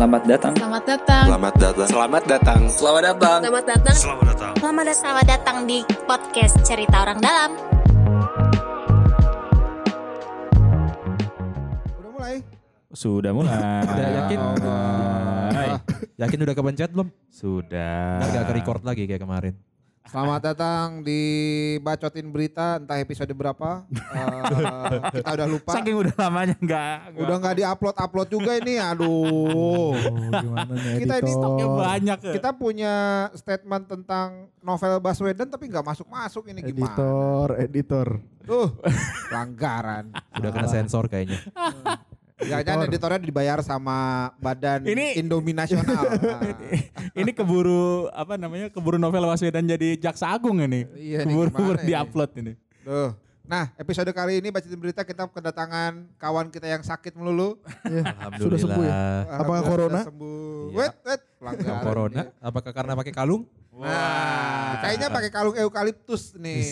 Selamat datang. Selamat datang. Selamat datang. Selamat datang. Selamat datang. Selamat datang. Selamat datang. Selamat datang. Selamat datang di podcast Cerita Orang Dalam. Udah mulai? Sudah mulai. Udah yakin? Hai. Yakin udah kepencet belum? Sudah. Nggak ke record lagi kayak kemarin. Selamat datang di Bacotin Berita, entah episode berapa. Eh, kita udah lupa. Saking udah lamanya enggak. Udah nggak di-upload-upload juga ini, aduh. gimana nih Kita ini stoknya banyak. ya. Kita punya statement tentang novel Baswedan tapi nggak masuk-masuk ini gimana? Editor, editor. Tuh, pelanggaran. Udah kena sensor kayaknya. Jangan editornya dibayar sama Badan Ini- Indomie Nasional. Nah. ini keburu apa namanya? Keburu novel Waswedan jadi jaksa agung ini. Iya, ini keburu ini? diupload ini. Tuh. Nah, episode kali ini Bacotin Berita kita kedatangan kawan kita yang sakit melulu. Alhamdulillah. Sudah sembuh ya? Apakah corona? Sembuh. Iya. Wait, wait. Pelanggaran Corona? ini. Apakah karena pakai kalung? Nah, kayaknya pakai kalung eukaliptus nih,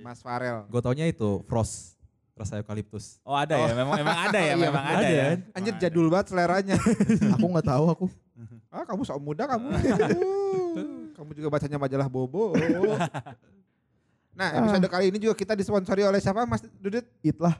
Mas Farel. Gue taunya itu frost. Rasa eukaliptus. Oh ada ya, memang memang ada ya, memang ada, ada ya. kan? Anjir jadul banget seleranya. Aku nggak tahu aku. ah, kamu sok muda kamu. kamu juga bacanya majalah Bobo. Nah, episode kali ini juga kita disponsori oleh siapa Mas Dudut? Itlah.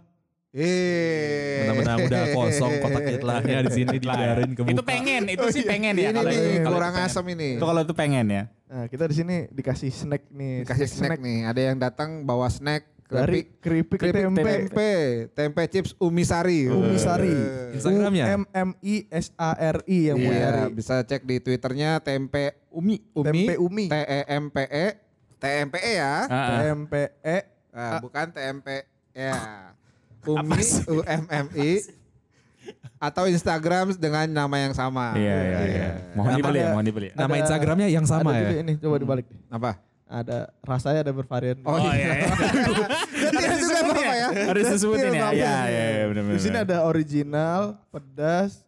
Eh. Benar-benar udah kosong kotak itlahnya di sini dibiarin ke Itu pengen, itu sih pengen ya. Ini kalau nih itu- kalau kurang itu pengen. asem ini. Itu kalau itu pengen ya. Nah, kita di sini dikasih snack nih. Dikasih snack nih. Ada yang datang bawa snack Dari keripik, keripik tempe. tempe. tempe, chips Umi Sari. Umi Sari. Eh. Instagramnya? M M I S A R I yang mau Iya, nyari. bisa cek di Twitternya tempe Umi. Umi. Tempe Umi. T E M P E. T M P E ya. Ah, ah. T M P E. Nah, bukan T M P ya. Umi U M M I atau Instagram dengan nama yang sama. Iya, iya, iya. Mohon Nama dibeli ya, mohon dibeli ya. Nama Instagramnya yang sama ya? ini coba dibalik. Apa? Ada rasanya ada bervarian. Oh, Oh iya, iya. Gantian juga apa ya? Harus disebutin ya. Gantian Iya, apa? iya, iya, benar Di sini ada original, pedas,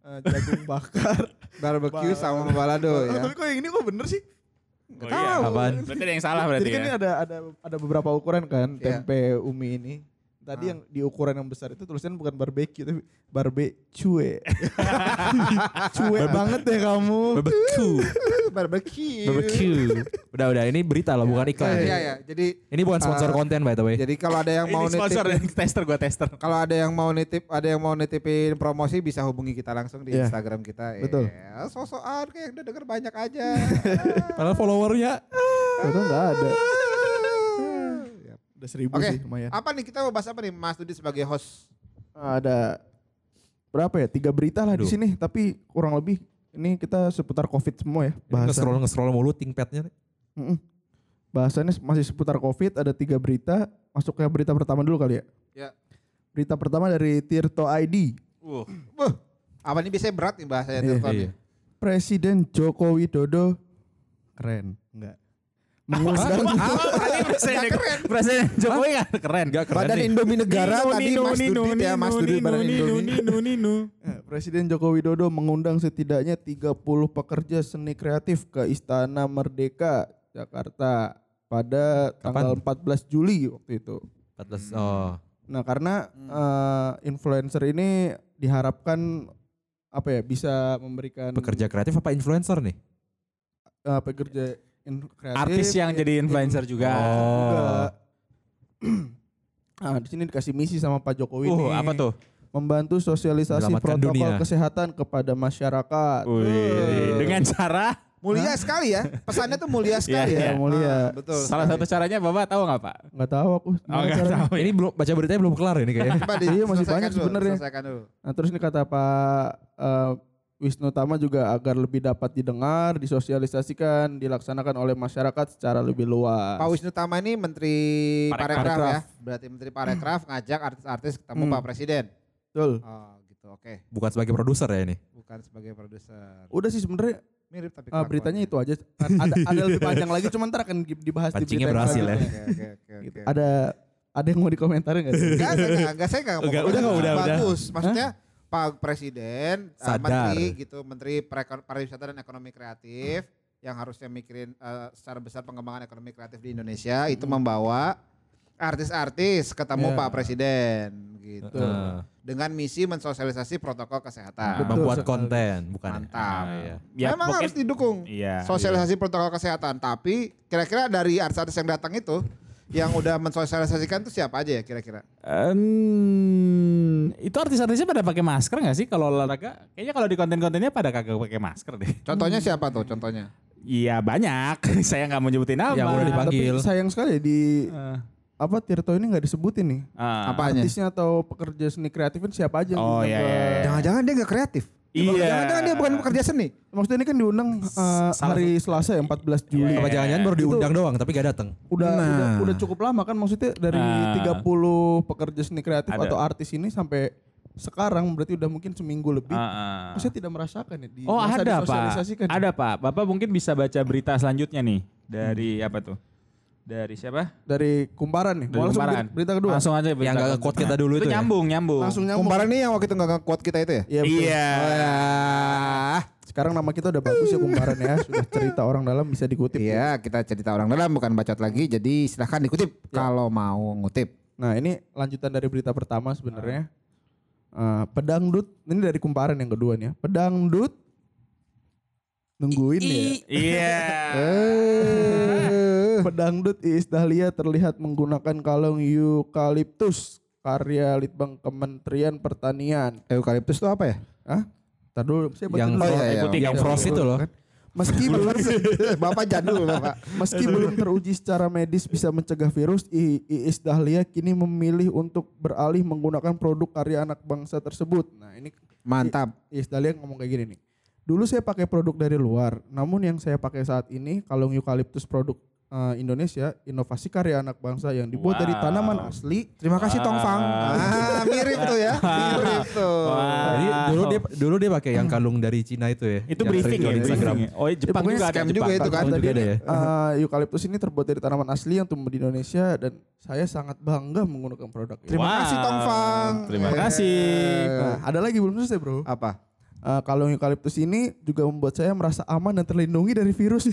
eh, jagung bakar. Barbecue sama balado ya. Kok yang ini kok bener sih? Oh, iya. Apaan? Berarti ada yang salah berarti Jadi kan ya. ini ada ada ada beberapa ukuran kan Iya. tempe umi ini. Tadi yang di ukuran yang besar itu tulisannya bukan barbecue tapi barbecue. Cue banget deh kamu. Barbecue. Barbecue. Barbecue. Udah udah ini berita loh bukan iklan. Iya ya. Jadi Ini bukan sponsor Ah. konten by the way. jadi kalau ada yang mau Ini sponsor nitip tester gua tester. kalau ada yang mau nitip ada yang mau nitipin promosi bisa hubungi kita langsung di Iya. Instagram kita. Betul. Ya, sosokan kayak udah denger banyak aja. Padahal followernya Itu enggak ada. Udah seribu Oke, sih lumayan. apa nih kita mau bahas apa nih Mas Dudi sebagai host? Ada berapa ya? Tiga berita lah di sini tapi kurang lebih ini kita seputar covid semua ya. nge-scroll Bahasan. nge-scroll mulu thinkpadnya. Mm-mm. Bahasannya masih seputar covid ada tiga berita. Masuk ke berita pertama dulu kali ya. Ya. Berita pertama dari Tirto ID. Buh, apa nih biasanya berat nih bahasanya Iya, telepon iya. Presiden Joko Widodo keren enggak mengundang Presiden Presiden Jokowi kan keren. Enggak keren Badan. Indomie Negara tadi Mas Dudit ya Mas Dudit Badan Indomie. Eh, Presiden Joko Widodo mengundang setidaknya 30 pekerja seni kreatif ke Istana Merdeka Jakarta pada tanggal 14 Juli waktu itu. 14 oh. Nah, karena eh, influencer ini diharapkan apa ya bisa memberikan Pekerja kreatif apa influencer nih? eh, pekerja kreatif Artis yang in- jadi influencer juga. juga. Nah, di sini dikasih misi sama Pak Jokowi Uh, nih. apa tuh? Membantu sosialisasi Menyelamatkan protokol dunia. kesehatan kepada masyarakat. Wih, dengan cara Mulia sekali ya. Pesannya tuh mulia sekali Iya, ya. iya. Mulia. Ah, betul. salah satu caranya Bapak tahu nggak Pak? Nggak tahu aku. Oh, nggak tahu. Ini belum baca beritanya belum kelar ini kayaknya. Coba di, Iya, masih banyak sebenarnya. Nah, terus ini kata Pak eh, Wisnu Tama juga agar lebih dapat didengar, disosialisasikan, dilaksanakan oleh masyarakat secara lebih luas. Pak Wisnu Tama ini Menteri Parekraf. Parekraf ya. Berarti Menteri Parekraf ngajak artis-artis ketemu Hmm. Pak Presiden. Betul. Oh gitu, oke. Bukan sebagai produser ya ini. Bukan sebagai produser. Udah sih sebenarnya Mirip tapi eh, beritanya itu aja. Ada ada lebih panjang lagi, cuman ntar akan di- dibahas di Pancingnya berita yang berhasil ya. Oke, oke, oke, Gitu. Ada ada yang mau dikomentarin nggak sih? Enggak, enggak, enggak, enggak, saya enggak mau udah, udah, udah. Bagus, maksudnya Pak Presiden, eh, Sadar. Menteri gitu, Menteri Pariwisata dan Ekonomi Kreatif yang harusnya mikirin eh, secara besar pengembangan ekonomi kreatif di Indonesia itu membawa artis-artis ketemu Ya. Pak Presiden gitu. Heeh. dengan misi mensosialisasi protokol kesehatan. Betul Membuat sekali. konten, bukan. Mantap. Ah, iya. Ya, Memang mungkin- harus didukung Iya. sosialisasi protokol kesehatan. Tapi kira-kira dari artis-artis yang datang itu yang udah mensosialisasikan itu siapa aja ya kira-kira? Em, itu artis-artisnya pada pakai masker nggak sih kalau olahraga? Kayaknya kalau di konten-kontennya pada kagak pakai masker deh. Contohnya siapa tuh contohnya? Iya banyak. Saya nggak mau nyebutin nama. Yang udah dipanggil. Tapi sayang sekali di Eh, apa Tirto ini nggak disebutin nih. ah. Apanya? Artisnya atau pekerja seni kreatif ini siapa aja Oh, iya, iya, iya. Jangan-jangan dia nggak kreatif. Iya. Jangan-jangan dia bukan pekerja seni. Maksudnya ini kan diundang uh, hari Selasa ya 14 Juli. Apa jangan-jangan baru diundang doang tapi gak datang. Udah, Nah. udah udah cukup lama kan maksudnya dari Nah. 30 pekerja seni kreatif Ada. atau artis ini sampai sekarang berarti udah mungkin seminggu lebih. Ah, ah. Saya tidak merasakan ya di Oh ada pak, disosialisasikan. ada pak. Bapak mungkin bisa baca berita selanjutnya nih dari apa tuh? Dari siapa? dari kumparan nih. Dari Mau langsung Kumparan. berita kedua. Langsung aja berita Yang nggak kedua. nge-quote kita dulu itu ya? nyambung, nyambung. Langsung nyambung. Kumparan ini yang waktu itu nggak nge-quote kita itu ya? Iya. betul. Iya. Sekarang nama kita udah bagus ya kumparan ya. Sudah cerita orang dalam bisa dikutip. Iya, kita cerita orang dalam bukan bacot lagi. Jadi silahkan dikutip kalau mau ngutip. Nah ini lanjutan dari berita pertama sebenarnya. Eh, pedangdut ini dari kumparan yang kedua nih ya. Pedangdut nungguin ya. Iya. Eh, pedangdut Iis Dahlia terlihat menggunakan kalung eukaliptus karya Litbang Kementerian Pertanian. Eukaliptus itu apa ya? Hah? Tar dulu, saya baca Yang. Oh, iya, iya. Ikuti, Yang frost itu loh. Meski belum Bapak jadul Bapak. Meski belum teruji secara medis bisa mencegah virus, I- Iis Dahlia kini memilih untuk beralih menggunakan produk karya anak bangsa tersebut. Nah ini Mantap. Iis Dahlia ngomong kayak gini nih. Dulu saya pakai produk dari luar, namun yang saya pakai saat ini kalung eukaliptus produk eh, Indonesia, inovasi karya anak bangsa yang dibuat dari Wow. tanaman asli. Terima kasih Tong Fang. Ah, mirip tuh ya. Mirip tuh. Wah. Jadi dulu dia dulu dia pakai yang kalung dari Cina itu ya. Itu yang briefing ya, jual di Instagram. briefing ya. Oh, iya, Jepang pokoknya juga ada scam Jepang. juga itu kan. Juga ada ya. Eh, eukaliptus ini terbuat dari tanaman asli yang tumbuh di Indonesia dan saya sangat bangga menggunakan produk ini. Terima kasih Tong Fang. Terima Eh, kasih. Nah, ada lagi belum selesai bro. Apa? Eh, kalung eukaliptus ini juga membuat saya merasa aman dan terlindungi dari virus.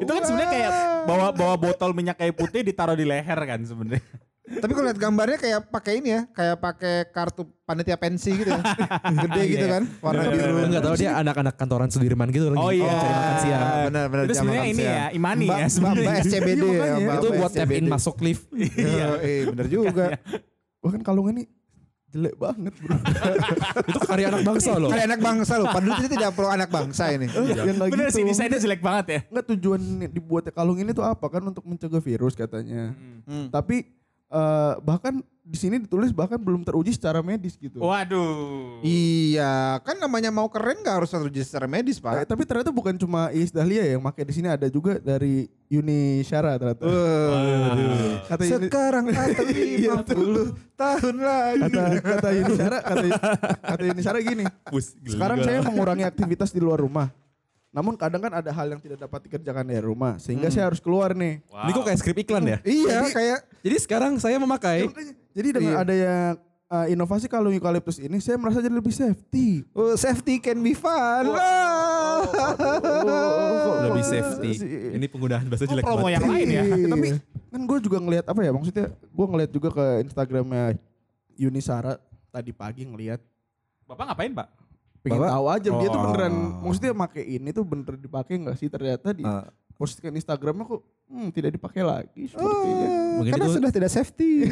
Itu kan sebenarnya kayak bawa bawa botol minyak kayu putih ditaruh di leher kan sebenarnya. Tapi kalau lihat gambarnya kayak pakai ini ya, kayak pakai kartu panitia pensi gitu ya. Gede gitu kan, warna biru. Enggak tahu dia anak-anak kantoran Sudirman gitu lagi. Oh iya. Cari makan siang. Benar benar. Itu jam sebenarnya ini ya, imani ya Mbak, sebenarnya. Mbak SCBD Iya, ya. Itu buat tap in masuk lift. Iya, eh, bener juga. Bahkan kalung ini jelek banget bro. itu karya anak bangsa loh. Kayak anak bangsa loh, padahal kita tidak perlu anak bangsa ini. yang nggak Bener gitu. sih desainnya jelek banget ya. Nggak tujuan dibuatnya kalung ini tuh apa kan untuk mencegah virus katanya. Hmm. Tapi eh, bahkan di sini ditulis bahkan belum teruji secara medis gitu. Waduh. Iya, kan namanya mau keren gak harus teruji secara medis, Eh, Pak. tapi ternyata bukan cuma Iis Dahlia yang pakai di sini ada juga dari Yuni Syara ternyata. Waduh. Kata Yuni, Sekarang atau 50 tahun lagi. kata kata Yuni Syara kata kata Yuni Syara gini. Sekarang saya mengurangi aktivitas di luar rumah. Namun kadang kan ada hal yang tidak dapat dikerjakan dari rumah sehingga saya harus keluar nih. Ini kok kayak skrip iklan ya? Iya, kayak Jadi sekarang saya memakai Jadi dengan Iya. ada yang uh, inovasi kalung eukaliptus ini saya merasa jadi lebih safety. oh, safety can be fun. Ah. lebih safety. Ini penggunaan bahasa jelek promo banget. yang lain ya. Eh, tapi kan gue juga ngelihat apa ya maksudnya gue ngelihat juga ke Instagramnya Yuni Sara tadi pagi ngelihat Bapak ngapain, Pak? pengen Bapak- tahu aja dia tuh Oh. beneran maksudnya make ini tuh bener dipakai nggak sih ternyata di Ah. postingan Instagramnya kok hmm, tidak dipakai lagi sepertinya. Mungkin Karena itu- sudah tidak safety.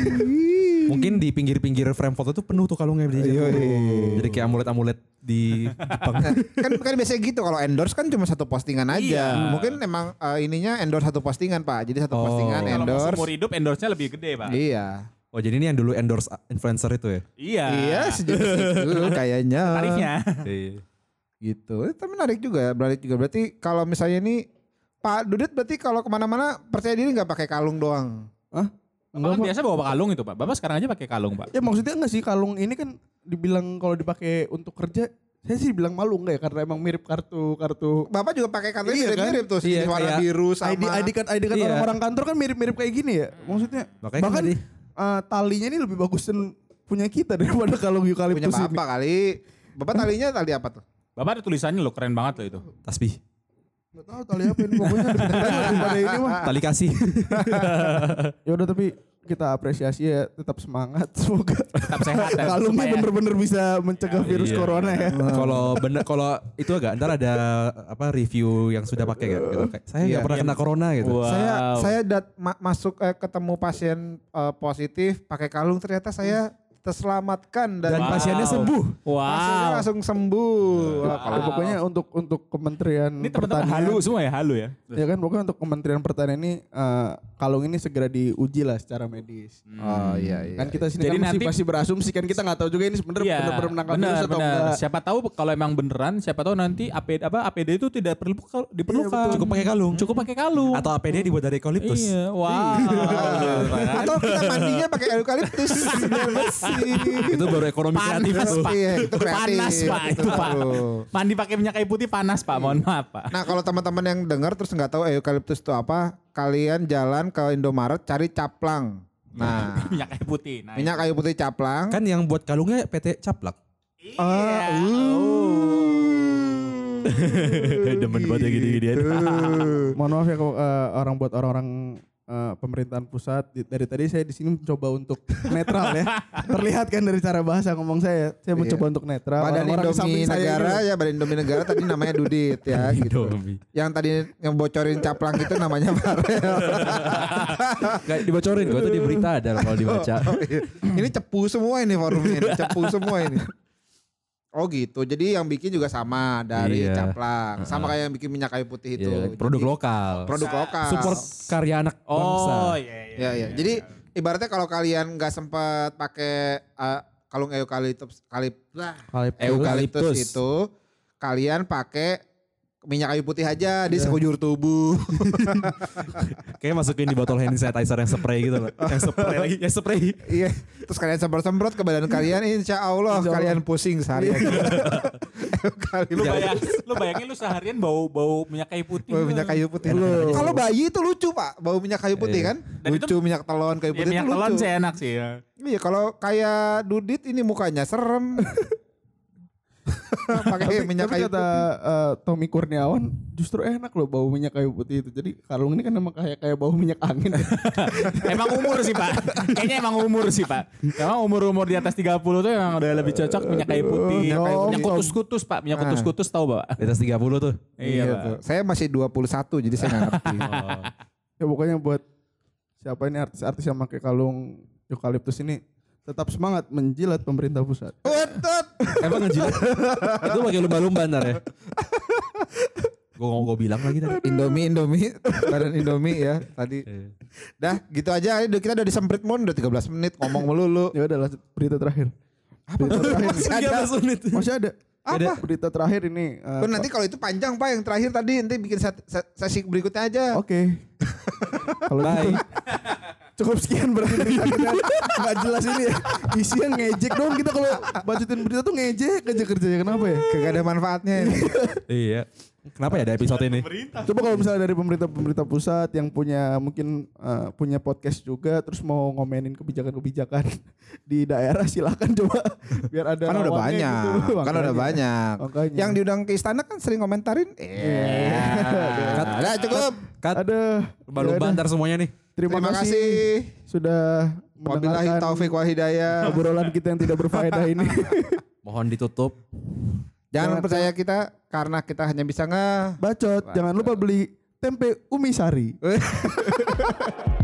Mungkin di pinggir-pinggir frame foto tuh penuh tuh kalungnya. Jadi, Iya, iya. jadi kayak amulet-amulet di Jepang. kan kan biasanya gitu kalau endorse kan cuma satu postingan aja. Iya. Mungkin emang eh, ininya endorse satu postingan, Pak. Jadi satu Oh. postingan Kalau mau endorse. seumur hidup endorse-nya lebih gede, Pak. Iya. Oh jadi ini yang dulu endorse influencer itu ya? Iya. Iya, sejenis itu kayaknya. Tarifnya. Iya. Gitu. Itu menarik juga. Menarik juga. Berarti kalau misalnya ini Pak Dudit berarti kalau ke mana-mana percaya diri nggak pakai kalung doang. Bapak Enggak, kan biasa bawa kalung itu, Pak. Bapak sekarang aja pakai kalung, Pak. Ya maksudnya enggak sih kalung ini kan dibilang kalau dipakai untuk kerja saya sih bilang malu enggak ya karena emang mirip kartu kartu Bapak juga pakai kalung Iya, mirip-mirip tuh, Iya, warna kayak biru sama ID ID card ID card Iya. orang-orang kantor kan mirip-mirip kayak gini ya. Maksudnya Makanya bahkan tadi. eh, talinya ini lebih bagusan punya kita daripada kalung punya eukaliptus ini. Bapak kali. Bapak talinya tali apa tuh? Bapak ada tulisannya loh, keren banget loh itu. Tasbih. Enggak tahu tali apa ini pokoknya daripada ini mah. Tali kasih. Ya udah tapi kita apresiasi ya tetap semangat semoga Tetap sehat ya. kalungnya bener-bener bisa mencegah virus Iya. corona ya. Kalau bener kalau itu agak ntar ada apa review yang sudah pakai gak? Gitu. Saya nggak Iya. pernah kena corona gitu. Wow. Saya saya dat- ma- masuk eh, ketemu pasien eh, positif pakai kalung ternyata saya terselamatkan dan, Dan pasiennya sembuh. pasiennya Wow. langsung sembuh. Wah, kalau Ya, pokoknya untuk untuk Kementerian Ini teman-teman halu semua ya, halu ya. Ya kan pokoknya untuk Kementerian Pertanian ini eh, kalung ini segera diuji lah secara medis. Oh iya iya. Kan kita sini Jadi kan masih, nanti- masih berasumsi kan kita nggak tahu juga ini sebenarnya Iya, benar-benar menangkap benar, virus atau benar. enggak. Siapa tahu kalau emang beneran, siapa tahu nanti APD apa APD itu tidak perlu diperlukan. Cukup pakai kalung. Cukup pakai kalung. Atau APD dibuat dari eukaliptus. Iya, wow. Atau kita mandinya pakai eukaliptus bersih. itu baru ekonomi kreatif Panas, tuh. Pak. Iya, itu kreatif. Panas, Pak. Itu, Pak. Tuh. Mandi pakai minyak kayu putih panas, Pak. Mohon maaf, Pak. Nah kalau teman-teman yang dengar terus nggak tahu eukaliptus itu apa, kalian jalan ke Indomaret cari caplang. Nah, minyak kayu putih. Nah, minyak kayu putih caplang. Kan yang buat kalungnya PT Caplak. Iya. Demen banget ya gini-gini. Mohon maaf ya kalau eh, orang buat orang-orang eh, pemerintahan pusat dari tadi saya di sini mencoba untuk netral ya. Terlihat kan dari cara bahasa ngomong saya, saya mencoba untuk netral. Badan Indomie Negara ini- ya Badan Indomie Negara tadi namanya Dudit ya gitu. Yang tadi yang bocorin caplang itu namanya Farel. Gak dibocorin gue tuh di berita ada kalau dibaca. Oh, iya. ini cepu semua ini forumnya ini, cepu semua ini. Oh gitu. Jadi yang bikin juga sama dari Iya. caplang. Sama kayak yang bikin minyak kayu putih itu. Iya, produk Jadi, lokal. Produk lokal. Support karya anak bangsa. Oh, iya, iya. Ya ya. Jadi ibaratnya kalau kalian nggak sempat pakai eh, kalung eukaliptus kalip, Eukaliptus. itu kalian pakai minyak kayu putih aja di sekujur tubuh. Kayak masukin di botol hand sanitizer yang spray gitu loh. Yang spray lagi, yang spray. Iya. Terus kalian semprot-semprot ke badan kalian, insya Allah kalian pusing seharian. Lu, bayang, lu bayangin lu seharian bau bau minyak kayu putih. Bau minyak kayu putih. Kalau bayi itu lucu pak, bau minyak kayu putih kan? Dan itu- lucu minyak telon kayu Ya, putih minyak itu telon lucu. sih enak sih ya. Iya kalau kayak Dudit ini mukanya serem. Pakai minyak Tapi kayu kata putih. eh, Tommy Kurniawan justru enak loh bau minyak kayu putih itu. Jadi kalung ini kan emang kayak kayak bau minyak angin. emang umur sih pak. Kayaknya emang umur sih pak. Emang umur-umur di atas 30 tuh emang udah lebih cocok minyak kayu putih. Minyak kayu Minyak putih. kutus-kutus pak. Minyak kutus-kutus tahu pak? Di atas 30 tuh. Iya, pak. tuh. Saya masih 21 jadi saya nggak ngerti. ya pokoknya buat siapa ini artis-artis yang pakai kalung eukaliptus ini tetap semangat menjilat pemerintah pusat. Wetot. Emang ngejilat? itu pakai lumba-lumba ntar ya. Gue gue bilang lagi tadi. Indomie, Indomie, badan Indomie ya tadi. Dah gitu aja, kita udah disemprit mon udah 13 menit ngomong melulu. Ya udah lanjut berita terakhir. Apa Berita terakhir. Masih ada. Masih ada. Apa? Berita terakhir ini. eh, Oh, nanti kalau itu panjang pak yang terakhir tadi nanti bikin sesi berikutnya aja. Oke. Kalau gitu. Cukup sekian berarti berita kita. Nggak jelas ini ya. Isinya ngejek dong kita kalau bacotin berita tuh ngejek aja kerjanya. Kenapa ya? Kagak ada manfaatnya ini. Iya. Kenapa ya ada episode ini? Coba kalau misalnya dari pemerintah-pemerintah pusat yang punya mungkin eh, punya podcast juga terus mau ngomenin kebijakan-kebijakan di daerah silakan coba biar ada kan udah banyak, gitu. kan udah banyak. Makanya. Yang diundang ke istana kan sering komentarin. Eh, udah cukup. Kat, Ada lumba-lumba ya ntar semuanya nih. Terima, Terima kasih, kasih. sudah mendengarkan taufik wa hidayah. obrolan kita yang tidak berfaedah ini. Mohon ditutup. Jangan percaya kita karena kita hanya bisa nge Bacot, jangan lupa beli tempe umi sari.